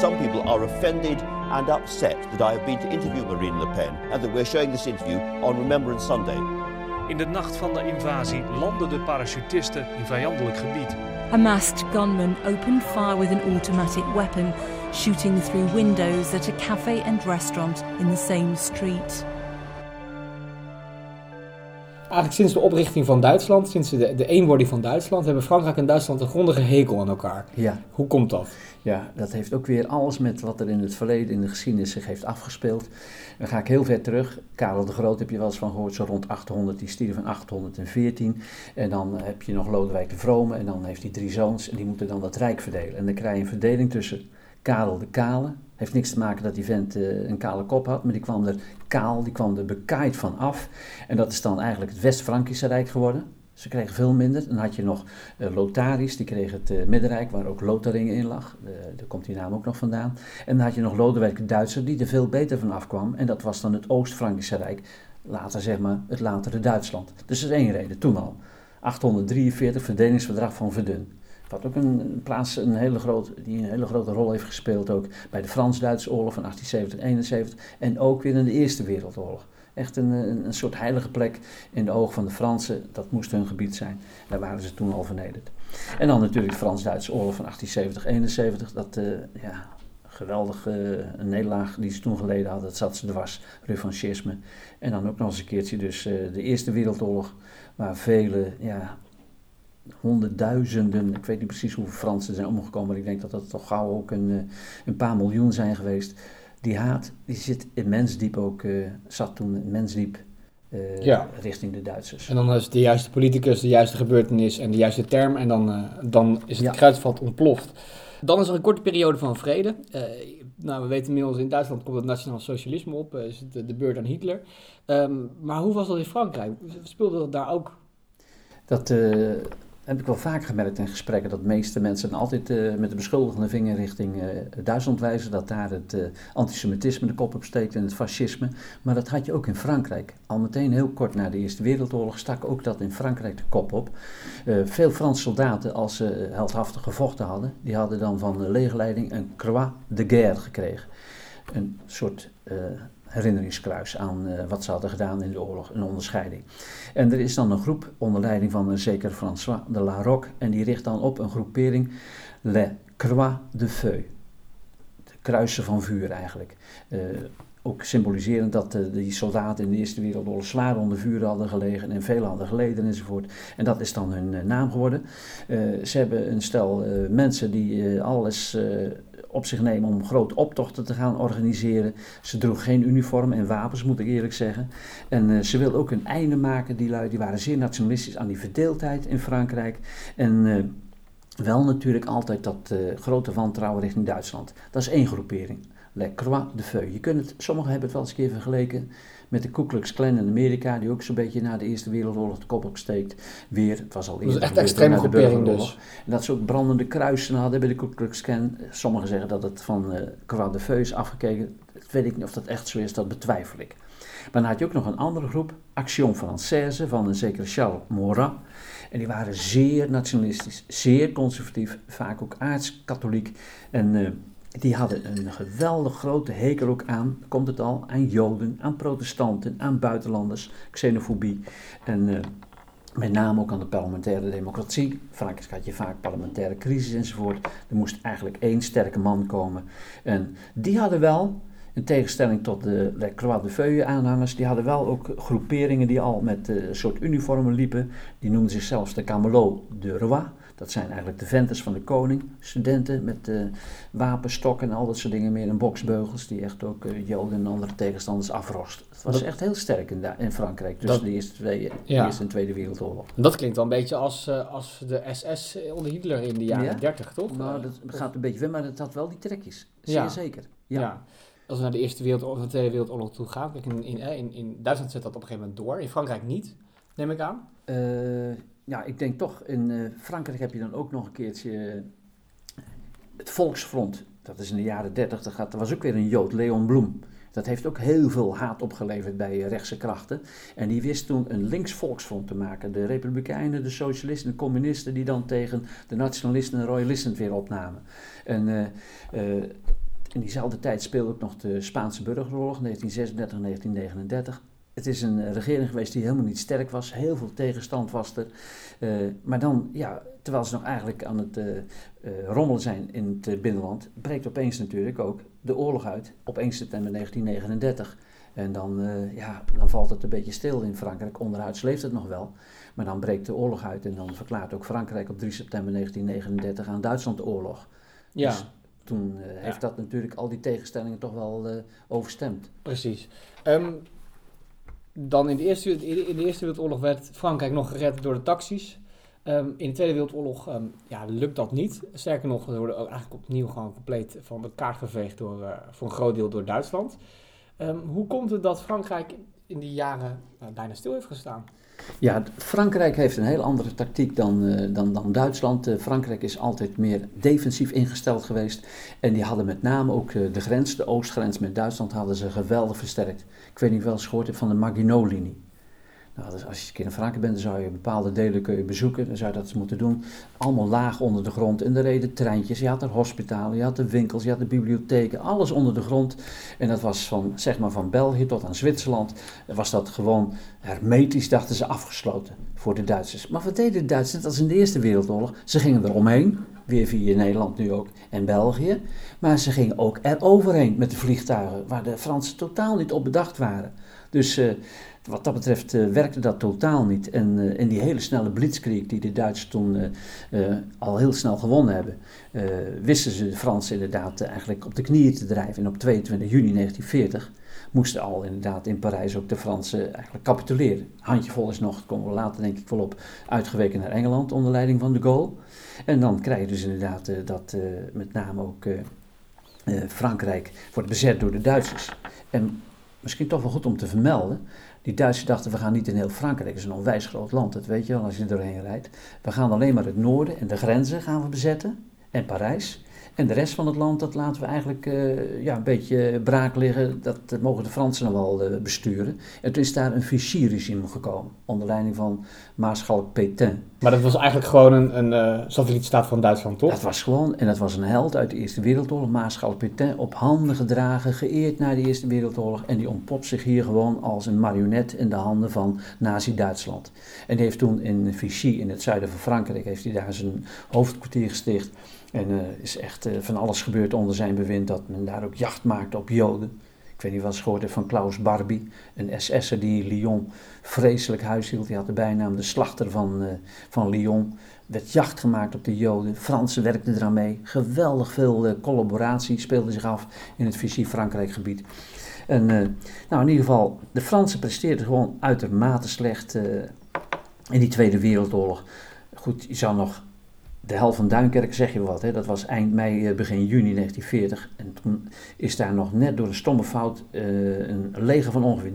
some people are offended and upset that I have been to interview Marine Le Pen and that we're showing this interview on Remembrance Sunday. In de nacht van de invasie landden de parachutisten in vijandelijk gebied. A masked gunman opened fire with an automatic weapon, shooting through windows at a cafe and restaurant in the same street. Eigenlijk sinds de oprichting van Duitsland, sinds de, de eenwording van Duitsland, hebben Frankrijk en Duitsland een grondige hekel aan elkaar. Ja. Hoe komt dat? Ja, dat heeft ook weer alles met wat er in het verleden, in de geschiedenis zich heeft afgespeeld. Dan ga ik heel ver terug. Karel de Groot heb je wel eens van gehoord, zo rond 800, die stierf in 814. En dan heb je nog Lodewijk de Vrome en dan heeft hij drie zoons en die moeten dan dat rijk verdelen. En dan krijg je een verdeling tussen Karel de Kale, heeft niks te maken dat die vent uh, een kale kop had, maar die kwam er kaal, die kwam er bekaaid van af. En dat is dan eigenlijk het West-Frankische Rijk geworden. Ze kregen veel minder. Dan had je nog uh, die kreeg het uh, Middenrijk, waar ook Lotharingen in lag. Daar komt die naam ook nog vandaan. En dan had je nog Lodewijk de Duitser, die er veel beter van afkwam. En dat was dan het Oost-Frankische Rijk. Later zeg maar het latere Duitsland. Dus dat is één reden, toen al. 843, verdelingsverdrag van Verdun. Wat ook een plaats een hele groot, die een hele grote rol heeft gespeeld ook bij de Frans-Duitse oorlog van 1870-71 en ook weer in de Eerste Wereldoorlog. Echt een, een, een, soort heilige plek in de ogen van de Fransen, dat moest hun gebied zijn. Daar waren ze toen al vernederd. En dan natuurlijk de Frans-Duitse oorlog van 1870-71, dat uh, ja, geweldige uh, nederlaag die ze toen geleden hadden, dat zat ze dwars, revanchisme. En dan ook nog eens een keertje dus uh, de Eerste Wereldoorlog, waar vele ja, honderdduizenden, ik weet niet precies hoeveel Fransen zijn omgekomen, maar ik denk dat dat toch gauw ook een, een paar miljoen zijn geweest. Die haat, die zit immens diep ook, uh, zat toen immens diep uh, ja. richting de Duitsers. En dan is de juiste politicus, de juiste gebeurtenis en de juiste term en dan, uh, dan is het ja. kruidvat ontploft. Dan is er een korte periode van vrede. nou, we weten inmiddels in Duitsland komt het nationaal socialisme op, is het de beurt aan Hitler. Um, maar hoe was dat in Frankrijk? Speelde dat daar ook? Dat heb ik wel vaak gemerkt in gesprekken dat de meeste mensen altijd uh, met de beschuldigende vinger richting uh, Duitsland wijzen, dat daar het uh, antisemitisme de kop op steekt en het fascisme. Maar dat had je ook in Frankrijk. Al meteen heel kort na de Eerste Wereldoorlog stak ook dat in Frankrijk de kop op. veel Franse soldaten, als ze heldhaftig gevochten hadden, die hadden dan van de legerleiding een croix de guerre gekregen. Een soort herinneringskruis aan uh, wat ze hadden gedaan in de oorlog, een onderscheiding. En er is dan een groep onder leiding van een zeker François de La Roque en die richt dan op een groepering Le Croix de Feu. De kruisen van vuur eigenlijk. Uh, ook symboliserend dat uh, die soldaten in de Eerste Wereldoorlog zwaar onder vuur hadden gelegen en veel hadden geleden enzovoort. En dat is dan hun naam geworden. ze hebben een stel mensen die alles op zich nemen om grote optochten te gaan organiseren. Ze droeg geen uniform en wapens, moet ik eerlijk zeggen. En uh, ze wilden ook een einde maken, die lui. Die waren zeer nationalistisch aan die verdeeldheid in Frankrijk. En uh, wel natuurlijk altijd dat uh, grote wantrouwen richting Duitsland. Dat is één groepering. Le Croix de Feu. Je kunt het, sommigen hebben het wel eens een keer vergeleken met de Ku Klux Klan in Amerika, die ook zo'n beetje na de Eerste Wereldoorlog de kop opsteekt. Weer, het was al eerder. Dat is echt extreme groepering dus. En dat ze ook brandende kruisen hadden bij de Ku Klux Klan. Sommigen zeggen dat het van uh, Croix de Feu is afgekeken. Dat weet ik niet of dat echt zo is, dat betwijfel ik. Maar dan had je ook nog een andere groep, Action Française, van een zekere Charles Maurras. En die waren zeer nationalistisch, zeer conservatief, vaak ook aards-katholiek. En uh, die hadden een geweldig grote hekel ook aan, komt het al, aan Joden, aan protestanten, aan buitenlanders, xenofobie. En uh, met name ook aan de parlementaire democratie. Frankrijk had je vaak parlementaire crisis enzovoort. Er moest eigenlijk één sterke man komen. En die hadden wel, in tegenstelling tot de, de Croix de Feuille aanhangers, die hadden wel ook groeperingen die al met een uh, soort uniformen liepen. Die noemden zichzelf de Camelot de Roi. Dat zijn eigenlijk de venters van de koning, studenten met uh, wapenstokken en al dat soort dingen meer. En boksbeugels die echt ook uh, Joden en andere tegenstanders afrost. Het was dat, echt heel sterk in, in Frankrijk tussen dat, de Eerste, twee, ja. Eerste en Tweede Wereldoorlog. Dat klinkt wel een beetje als, uh, als de SS onder Hitler in de jaren ja? 30, toch? Nou, dat gaat een beetje weg, maar het had wel die trekjes. Zeer ja. zeker. Ja. ja. Als we naar de Eerste Wereldoorlog, de Tweede Wereldoorlog toe gaan, kijk, in, in, in, in Duitsland zet dat op een gegeven moment door, in Frankrijk niet, neem ik aan ja, ik denk toch, in uh, Frankrijk heb je dan ook nog een keertje het Volksfront. Dat is in de jaren 30, dat, was ook weer een Jood, Leon Bloem. Dat heeft ook heel veel haat opgeleverd bij rechtse krachten. En die wist toen een links volksfront te maken. De Republikeinen, de Socialisten, de Communisten, die dan tegen de Nationalisten en Royalisten weer opnamen. En in diezelfde tijd speelde ook nog de Spaanse burgeroorlog, 1936, 1939. Het is een regering geweest die helemaal niet sterk was. Heel veel tegenstand was er. maar dan, ja, terwijl ze nog eigenlijk aan het rommelen zijn in het binnenland, breekt opeens natuurlijk ook de oorlog uit op 1 september 1939. En dan, uh, ja, dan valt het een beetje stil in Frankrijk. Onderhuids leeft het nog wel. Maar dan breekt de oorlog uit en dan verklaart ook Frankrijk op 3 september 1939 aan Duitsland de oorlog. Ja. Dus toen uh, heeft dat natuurlijk al die tegenstellingen toch wel uh, overstemd. Precies. Um, dan in de, eerste, in de Eerste Wereldoorlog werd Frankrijk nog gered door de taxis. Um, in de Tweede Wereldoorlog um, ja, lukt dat niet. Sterker nog, we worden eigenlijk opnieuw gewoon compleet van de kaart geveegd door, uh, voor een groot deel door Duitsland. Um, hoe komt het dat Frankrijk in die jaren uh, bijna stil heeft gestaan? Ja, Frankrijk heeft een heel andere tactiek dan, uh, dan, dan Duitsland. Uh, Frankrijk is altijd meer defensief ingesteld geweest. En die hadden met name ook uh, de grens, de oostgrens met Duitsland, hadden ze geweldig versterkt. Ik weet niet of je wel eens gehoord hebt van de Maginot-linie. Nou, dus als je een keer in Frankrijk bent, dan zou je bepaalde delen kun je bezoeken. Dan zou je dat moeten doen. Allemaal laag onder de grond. En er reden treintjes. Je had er hospitalen, je had de winkels, je had de bibliotheken. Alles onder de grond. En dat was van, zeg maar, van België tot aan Zwitserland. Was dat gewoon hermetisch, dachten ze, afgesloten voor de Duitsers. Maar wat deden de Duitsers? Net als in de Eerste Wereldoorlog. Ze gingen er omheen. Weer via Nederland nu ook en België. Maar ze gingen ook er overheen met de vliegtuigen. Waar de Fransen totaal niet op bedacht waren. Dus... Uh, wat dat betreft uh, werkte dat totaal niet. En in die hele snelle blitzkrieg die de Duitsers toen uh, al heel snel gewonnen hebben, wisten ze de Fransen inderdaad eigenlijk op de knieën te drijven. En op 22 juni 1940 moesten al inderdaad in Parijs ook de Fransen eigenlijk capituleren. Handjevol is nog, komen we later denk ik wel op, uitgeweken naar Engeland onder leiding van de Gaulle. En dan krijg je dus inderdaad dat met name ook Frankrijk wordt bezet door de Duitsers. En misschien toch wel goed om te vermelden die Duitsers dachten, we gaan niet in heel Frankrijk, het is een onwijs groot land, dat weet je wel als je er doorheen rijdt. We gaan alleen maar het noorden en de grenzen gaan we bezetten en Parijs. En de rest van het land, dat laten we eigenlijk uh, ja, een beetje braak liggen. Dat, mogen de Fransen dan wel uh, besturen. En toen is daar een Vichy-regime gekomen, onder leiding van Maarschalk Pétain. Maar dat was eigenlijk gewoon een, een satellietstaat van Duitsland, toch? Dat was gewoon, en dat was een held uit de Eerste Wereldoorlog. Maarschalk Pétain, op handen gedragen, geëerd na de Eerste Wereldoorlog. En die ontpopt zich hier gewoon als een marionet in de handen van Nazi-Duitsland. En die heeft toen in Vichy, in het zuiden van Frankrijk, heeft hij daar zijn hoofdkwartier gesticht. En er uh, is echt uh, van alles gebeurd onder zijn bewind dat men daar ook jacht maakte op Joden. Ik weet niet wat gehoord heeft van Klaus Barbie, een SS'er die Lyon vreselijk huishield. Die had de bijnaam de slachter van, uh, van Lyon. Werd jacht gemaakt op de Joden. Fransen werkten eraan mee. Geweldig veel collaboratie speelde zich af in het Vichy-Frankrijk gebied. En nou, in ieder geval, de Fransen presteerden gewoon uitermate slecht in die Tweede Wereldoorlog. Goed, je zou nog de hel van Duinkerk, zeg je wat, hè? dat was eind mei, eh, begin juni 1940. En toen is daar nog net door een stomme fout uh, een leger van ongeveer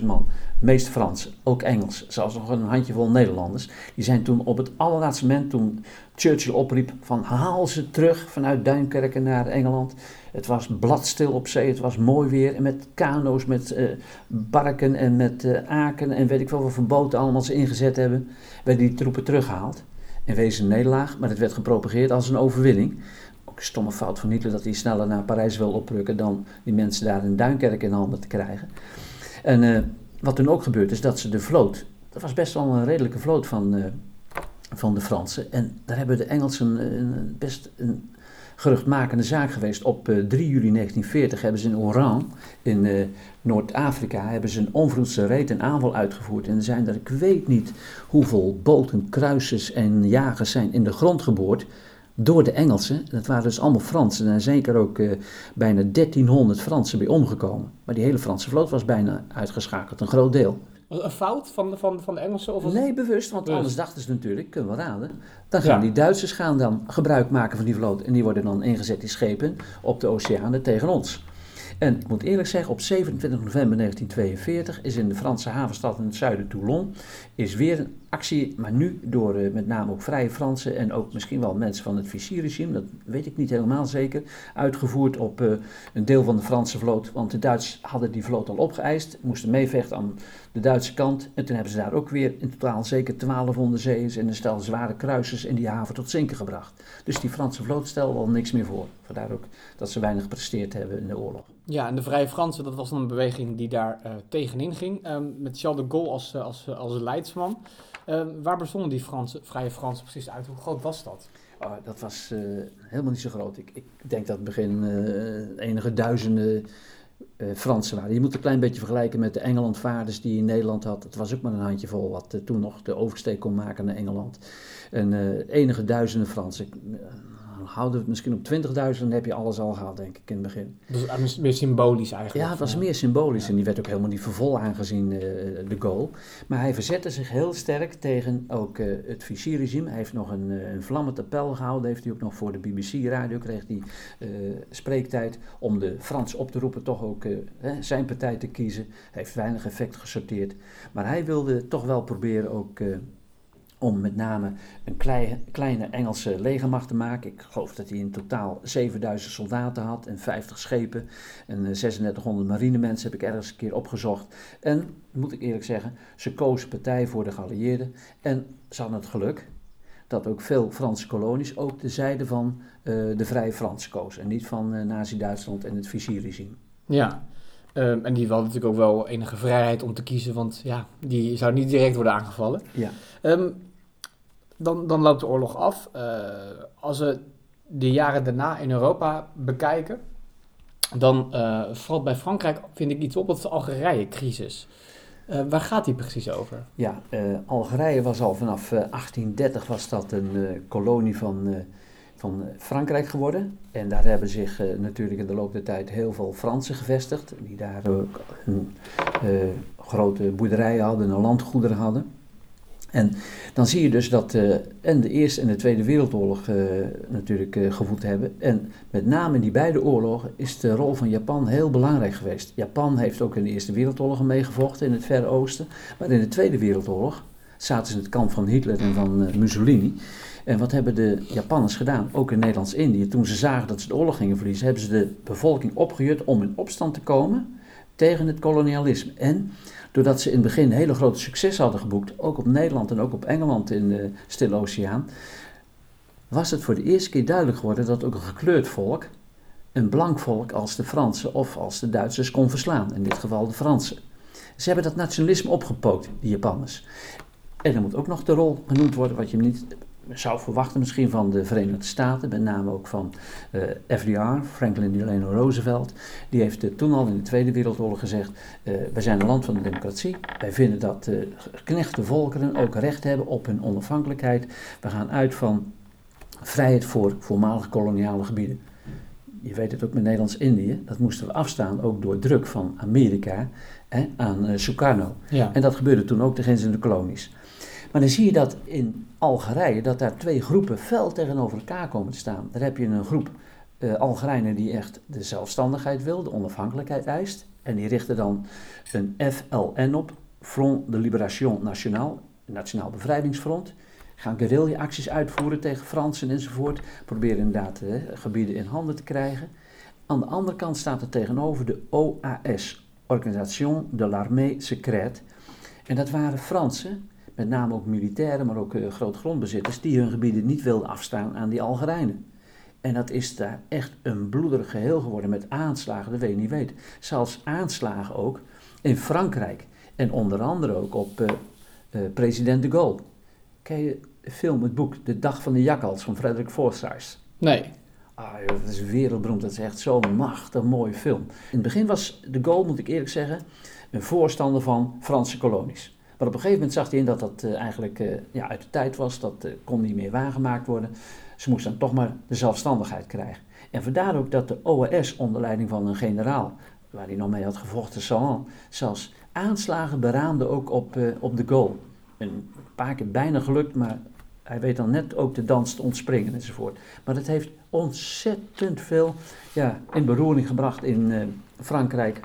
300.000 man, meest Frans, ook Engels, zelfs nog een handjevol Nederlanders. Die zijn toen op het allerlaatste moment, toen Churchill opriep van haal ze terug vanuit Duinkerken naar Engeland. Het was bladstil op zee, het was mooi weer. En met kano's, met uh, barken en met uh, aken en weet ik wel wat voor boten allemaal ze ingezet hebben, werden die troepen teruggehaald in wezen een nederlaag, maar het werd gepropageerd als een overwinning. Ook een stomme fout van Hitler dat hij sneller naar Parijs wil oprukken dan die mensen daar in Duinkerk in handen te krijgen. En uh, wat toen ook gebeurt is dat ze de vloot, dat was best wel een redelijke vloot van, uh, van de Fransen. En daar hebben de Engelsen best een geruchtmakende zaak geweest. Op 3 eh, juli 1940 hebben ze in Oran, in uh, Noord-Afrika, hebben ze een onvroedse reet en aanval uitgevoerd. En er zijn er, ik weet niet hoeveel boten, kruisers en jagers zijn in de grond geboord door de Engelsen. Dat waren dus allemaal Fransen en zeker ook uh, bijna 1300 Fransen bij omgekomen. Maar die hele Franse vloot was bijna uitgeschakeld, een groot deel. Een fout van de, van, van de Engelsen? Of nee, bewust, want anders dachten ze natuurlijk, kunnen we raden. Dan gaan die Duitsers gaan dan gebruik maken van die vloot. En die worden dan ingezet, die schepen, op de oceanen tegen ons. En ik moet eerlijk zeggen, op 27 november 1942 is in de Franse havenstad in het zuiden Toulon is weer een actie, maar nu door uh, met name ook Vrije Fransen en ook misschien wel mensen van het Vichy-regime, dat weet ik niet helemaal zeker, uitgevoerd op uh, een deel van de Franse vloot. Want de Duitsers hadden die vloot al opgeëist, moesten meevechten aan de Duitse kant. En toen hebben ze daar ook weer in totaal zeker 12 onderzeeërs en een stel zware kruisers in die haven tot zinken gebracht. Dus die Franse vloot stelde al niks meer voor. Vandaar ook dat ze weinig gepresteerd hebben in de oorlog. Ja, en de Vrije Fransen, dat was dan een beweging die daar uh, tegenin ging. Um, met Charles de Gaulle als, als, als leidsman. Uh, waar bestonden die Franse, Vrije Fransen precies uit? Hoe groot was dat? Oh, dat was helemaal niet zo groot. Ik, ik denk dat het begin enige duizenden Fransen waren. Je moet het een klein beetje vergelijken met de Engelandvaarders die je in Nederland had. Het was ook maar een handjevol wat toen nog de oversteek kon maken naar Engeland. En enige duizenden Fransen houden we het misschien op 20.000, dan heb je alles al gehad, denk ik, in het begin. Dus meer symbolisch eigenlijk? Ja, het was meer symbolisch en die werd ook helemaal niet voor vol aangezien, uh, de goal. Maar hij verzette zich heel sterk tegen ook uh, het Vichy-regime. Hij heeft nog een, een vlammend appel gehouden, heeft hij ook nog voor de BBC-radio, kreeg hij spreektijd om de Frans op te roepen toch ook zijn partij te kiezen. Hij heeft weinig effect gesorteerd. Maar hij wilde toch wel proberen ook om met name een kleine, kleine Engelse legermacht te maken. Ik geloof dat hij in totaal 7000 soldaten had en 50 schepen en 3600 eh, marinemensen heb ik ergens een keer opgezocht. En, moet ik eerlijk zeggen, ze kozen partij voor de geallieerden en ze hadden het geluk dat ook veel Franse kolonies ook de zijde van uh, de Vrije Fransen kozen en niet van uh, Nazi-Duitsland en het Vichy-regime. Ja, um, en die hadden natuurlijk ook wel enige vrijheid om te kiezen, want ja, die zou niet direct worden aangevallen. Ja. Um, dan, dan loopt de oorlog af. Uh, als we de jaren daarna in Europa bekijken, dan uh, valt bij Frankrijk, vind ik iets op, dat is de Algerije-crisis. Uh, waar gaat die precies over? Ja, Algerije was al vanaf 1830 was dat een kolonie van, van Frankrijk geworden. En daar hebben zich natuurlijk in de loop der tijd heel veel Fransen gevestigd, die daar grote boerderijen hadden, een landgoederen hadden. En dan zie je dus dat uh, en de Eerste en de Tweede Wereldoorlog uh, natuurlijk uh, gevoed hebben. En met name in die beide oorlogen is de rol van Japan heel belangrijk geweest. Japan heeft ook in de Eerste Wereldoorlog meegevochten in het Verre Oosten. Maar in de Tweede Wereldoorlog zaten ze in het kamp van Hitler en van Mussolini. En wat hebben de Japanners gedaan, ook in Nederlands-Indië? Toen ze zagen dat ze de oorlog gingen verliezen, hebben ze de bevolking opgejut om in opstand te komen tegen het kolonialisme. En doordat ze in het begin hele grote succes hadden geboekt, ook op Nederland en ook op Engeland in de Stille Oceaan, was het voor de eerste keer duidelijk geworden dat ook een gekleurd volk, een blank volk als de Fransen of als de Duitsers kon verslaan, in dit geval de Fransen. Ze hebben dat nationalisme opgepookt, die Japanners. En er moet ook nog de rol genoemd worden, wat je niet zou verwachten misschien van de Verenigde Staten, met name ook van uh, eh, FDR, Franklin Delano Roosevelt. Die heeft uh, toen al in de Tweede Wereldoorlog gezegd, uh, wij zijn een land van de democratie. Wij vinden dat uh, geknechte volkeren ook recht hebben op hun onafhankelijkheid. We gaan uit van vrijheid voor voormalige koloniale gebieden. Je weet het ook met Nederlands-Indië, dat moesten we afstaan ook door druk van Amerika hè, aan Sukarno. Ja. En dat gebeurde toen ook tegen de kolonies. Maar dan zie je dat in Algerije, dat daar twee groepen fel tegenover elkaar komen te staan. Daar heb je een groep uh, Algerijnen die echt de zelfstandigheid wil, de onafhankelijkheid eist. En die richten dan een FLN op, Front de Libération Nationale, Nationaal Bevrijdingsfront. Gaan guerrilla-acties uitvoeren tegen Fransen enzovoort. Proberen inderdaad uh, gebieden in handen te krijgen. Aan de andere kant staat er tegenover de OAS, Organisation de l'Armée Secrète. En dat waren Fransen met name ook militairen, maar ook uh, grootgrondbezitters, die hun gebieden niet wilden afstaan aan die Algerijnen. En dat is daar echt een bloederig geheel geworden met aanslagen, dat weet je niet weet. Zelfs aanslagen ook in Frankrijk. En onder andere ook op uh, uh, president de Gaulle. Ken je de film, het boek De Dag van de Jakkals van Frederick Forsyth? Nee. Ah, joh, dat is wereldberoemd. Dat is echt zo'n machtig mooie film. In het begin was de Gaulle, moet ik eerlijk zeggen, een voorstander van Franse kolonies. Maar op een gegeven moment zag hij in dat dat uh, eigenlijk uh, ja, uit de tijd was. Dat uh, kon niet meer waargemaakt worden. Ze moesten dan toch maar de zelfstandigheid krijgen. En vandaar ook dat de OAS onder leiding van een generaal, waar hij nog mee had gevochten, Salan, zelfs aanslagen beraamde ook op, op de goal. Een paar keer bijna gelukt, maar Hij weet dan net ook de dans te ontspringen enzovoort. Maar het heeft ontzettend veel ja, in beroering gebracht in Frankrijk.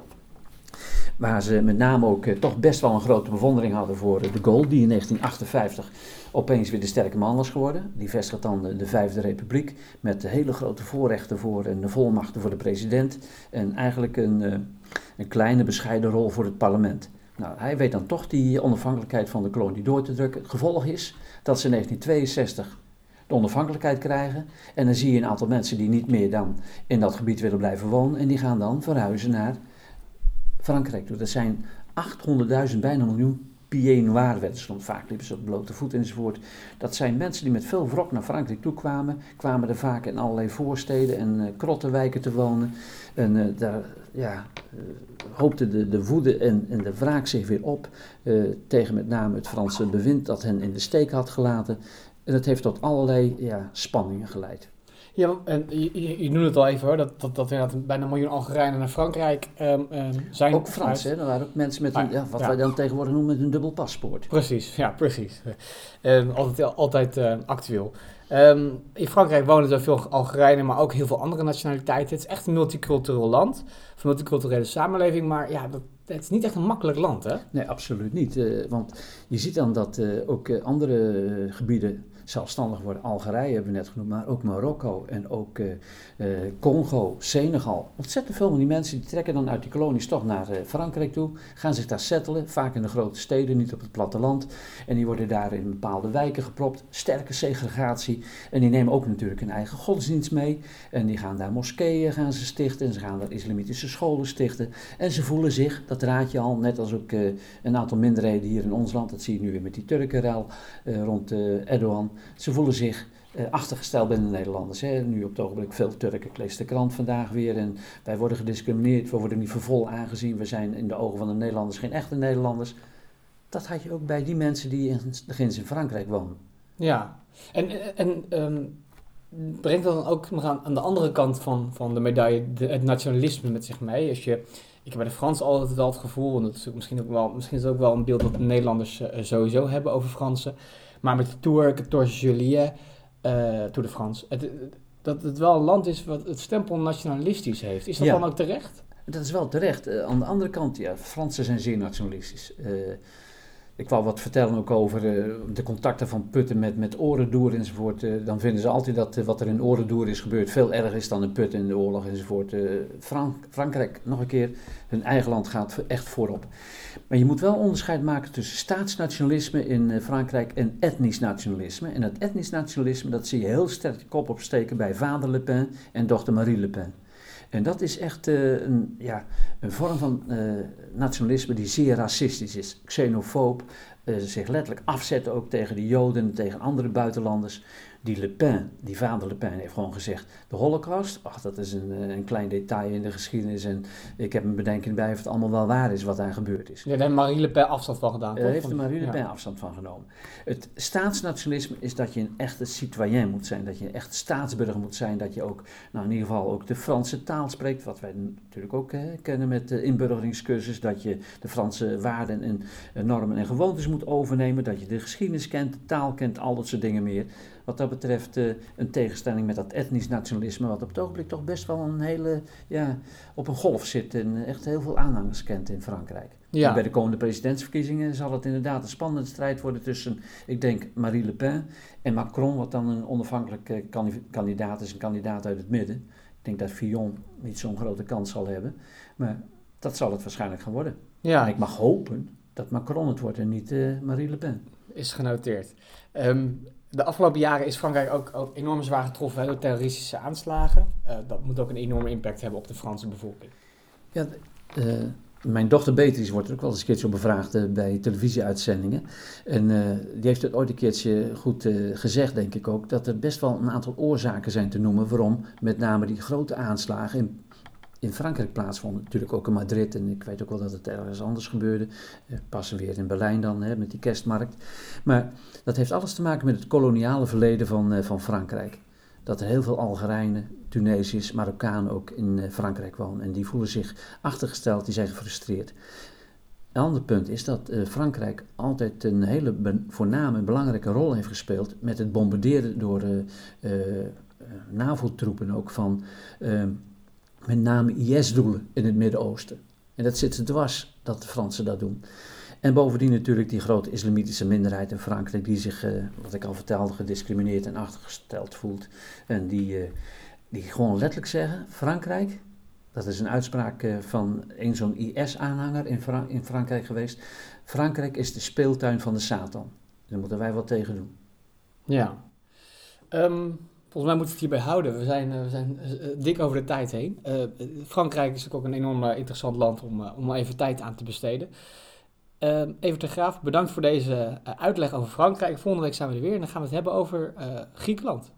Waar ze met name ook uh, toch best wel een grote bewondering hadden voor de Gaulle, die in 1958 opeens weer de sterke man was geworden. Die vestigt dan de, de Vijfde Republiek met hele grote voorrechten voor en de volmachten voor de president. En eigenlijk een, uh, een kleine bescheiden rol voor het parlement. Nou, hij weet dan toch die onafhankelijkheid van de kolonie door te drukken. Het gevolg is dat ze in 1962 de onafhankelijkheid krijgen. En dan zie je een aantal mensen die niet meer dan in dat gebied willen blijven wonen. En die gaan dan verhuizen naar Frankrijk toe. Dat zijn 800.000, bijna miljoen pieds noirs ze vaak, liepen ze op blote voet enzovoort. Dat zijn mensen die met veel wrok naar Frankrijk toe kwamen, kwamen er vaak in allerlei voorsteden en uh, krottenwijken te wonen. En uh, daar ja, uh, hoopte de, de woede en, en de wraak zich weer op tegen met name het Franse bewind dat hen in de steek had gelaten. En dat heeft tot allerlei ja, spanningen geleid. Ja, en je, je, noemde het al even hoor, dat, dat, dat inderdaad bijna een miljoen Algerijnen naar Frankrijk um, um, zijn. Ook Frans, hè? Er waren ook mensen met een, ja, wat ja. wij dan tegenwoordig noemen met een dubbel paspoort. Precies, ja, precies. Um, altijd altijd uh, actueel. in Frankrijk wonen zoveel Algerijnen, maar ook heel veel andere nationaliteiten. Het is echt een multicultureel land, een multiculturele samenleving, maar ja, dat, het is niet echt een makkelijk land, hè? Nee, absoluut niet. Uh, want je ziet dan dat uh, ook uh, andere gebieden zelfstandig worden. Algerije hebben we net genoemd, maar ook Marokko en ook uh, uh, Congo, Senegal. Ontzettend veel van die mensen die trekken dan uit die kolonies toch naar uh, Frankrijk toe, gaan zich daar settelen, vaak in de grote steden, niet op het platteland. En die worden daar in bepaalde wijken gepropt, sterke segregatie. En die nemen ook natuurlijk een eigen godsdienst mee. En die gaan daar moskeeën gaan ze stichten en ze gaan daar islamitische scholen stichten. En ze voelen zich, dat raad je al, net als ook een aantal minderheden hier in ons land, dat zie je nu weer met die Turkenrel rond Erdogan. Ze voelen zich uh, achtergesteld binnen de Nederlanders. Hè. Nu op het ogenblik veel Turken. Ik de krant vandaag weer en wij worden gediscrimineerd. We worden niet voor vol aangezien. We zijn in de ogen van de Nederlanders geen echte Nederlanders. Dat had je ook bij die mensen die in, in Frankrijk wonen. Ja, en, en um, brengt dat dan ook aan, aan de andere kant van, van de medaille het nationalisme met zich mee? Als je, ik heb bij de Fransen altijd wel het gevoel, en dat is misschien, ook wel, misschien is het ook wel een beeld dat de Nederlanders uh, sowieso hebben over Fransen maar met de Tour, 14 juillet, uh, Tour de France. Het, dat het wel een land is wat het stempel nationalistisch heeft. Is dat Ja. dan ook terecht? Dat is wel terecht. Eh, aan de andere kant, ja, Fransen zijn zeer nationalistisch. Eh, ik wou wat vertellen ook over eh, de contacten van Putten met, met Orendoer enzovoort. Eh, dan vinden ze altijd dat eh, wat er in Orendoer is gebeurd veel erger is dan in Putten in de oorlog enzovoort. Frank, Frankrijk, nog een keer, hun eigen land gaat echt voorop. Maar je moet wel onderscheid maken tussen staatsnationalisme in Frankrijk en etnisch nationalisme. En dat etnisch nationalisme, dat zie je heel sterk kop opsteken bij vader Le Pen en dochter Marie Le Pen. En dat is echt eh, een, ja, een vorm van eh, nationalisme die zeer racistisch is. Xenofoob, eh, zich letterlijk afzetten ook tegen de Joden, tegen andere buitenlanders. Die Le Pen, die vader Le Pen, heeft gewoon gezegd: de Holocaust, ach, dat is een, eh, een klein detail in de geschiedenis. En ik heb een bedenking bij of het allemaal wel waar is wat daar gebeurd is. Ja, daar heeft Marie Le Pen afstand van gedaan. Daar heeft de Marie Le Ja. Pen afstand van genomen. Het staatsnationalisme is dat je een echte citoyen moet zijn, dat je een echt staatsburger moet zijn, dat je ook, nou in ieder geval ook de Franse taal spreekt, wat wij natuurlijk ook hè, kennen met de inburgeringscursus, dat je de Franse waarden en normen en gewoontes moet overnemen, dat je de geschiedenis kent, de taal kent, al dat soort dingen meer. Wat dat betreft eh, een tegenstelling met dat etnisch nationalisme, wat op het ogenblik toch best wel een hele, ja, op een golf zit en eh, echt heel veel aanhangers kent in Frankrijk. Ja. En Bij de komende presidentsverkiezingen zal het inderdaad een spannende strijd worden tussen, ik denk, Marie Le Pen en Macron, wat dan een onafhankelijke kandi- kandidaat is, een kandidaat uit het midden. Ik denk dat Fillon niet zo'n grote kans zal hebben, maar dat zal het waarschijnlijk gaan worden. En Ja, ik mag hopen dat Macron het wordt en niet eh, Marie Le Pen. is genoteerd. Ehm, de afgelopen jaren is Frankrijk ook, ook enorm zwaar getroffen door terroristische aanslagen. Eh, dat moet ook een enorme impact hebben op de Franse bevolking. Ja, eh, mijn dochter Beatrice wordt er ook wel eens een keertje op bevraagd eh, bij televisieuitzendingen. En die heeft het ooit een keertje goed gezegd, denk ik ook, dat er best wel een aantal oorzaken zijn te noemen waarom met name die grote aanslagen in, in Frankrijk plaatsvonden. Natuurlijk ook in Madrid en ik weet ook wel dat het ergens anders gebeurde. Eh, pas weer in Berlijn dan, hè, met die kerstmarkt. Maar dat heeft alles te maken met het koloniale verleden van, eh, van Frankrijk. Dat er heel veel Algerijnen, Tunesiërs, Marokkanen ook in eh, Frankrijk wonen. En die voelen zich achtergesteld, die zijn gefrustreerd. Een ander punt is dat Frankrijk altijd een hele voorname en belangrijke rol heeft gespeeld met het bombarderen door NAVO-troepen ook van met name IS-doelen in het Midden-Oosten. En dat zit er dwars dat de Fransen dat doen. En bovendien natuurlijk die grote islamitische minderheid in Frankrijk, die zich, wat ik al vertelde, gediscrimineerd en achtergesteld voelt. En die, die gewoon letterlijk zeggen: Frankrijk, dat is een uitspraak eh, van een zo'n IS-aanhanger in, in, Frankrijk geweest. Frankrijk is de speeltuin van de Satan. Daar moeten wij wat tegen doen. Ja. Um, volgens mij moeten we het hierbij houden. We zijn, uh, we zijn uh, dik over de tijd heen. Frankrijk is natuurlijk ook een enorm interessant land om, om even tijd aan te besteden. Ehm, even te Graaf, bedankt voor deze uitleg over Frankrijk. Volgende week zijn we er weer en dan gaan we het hebben over Griekenland.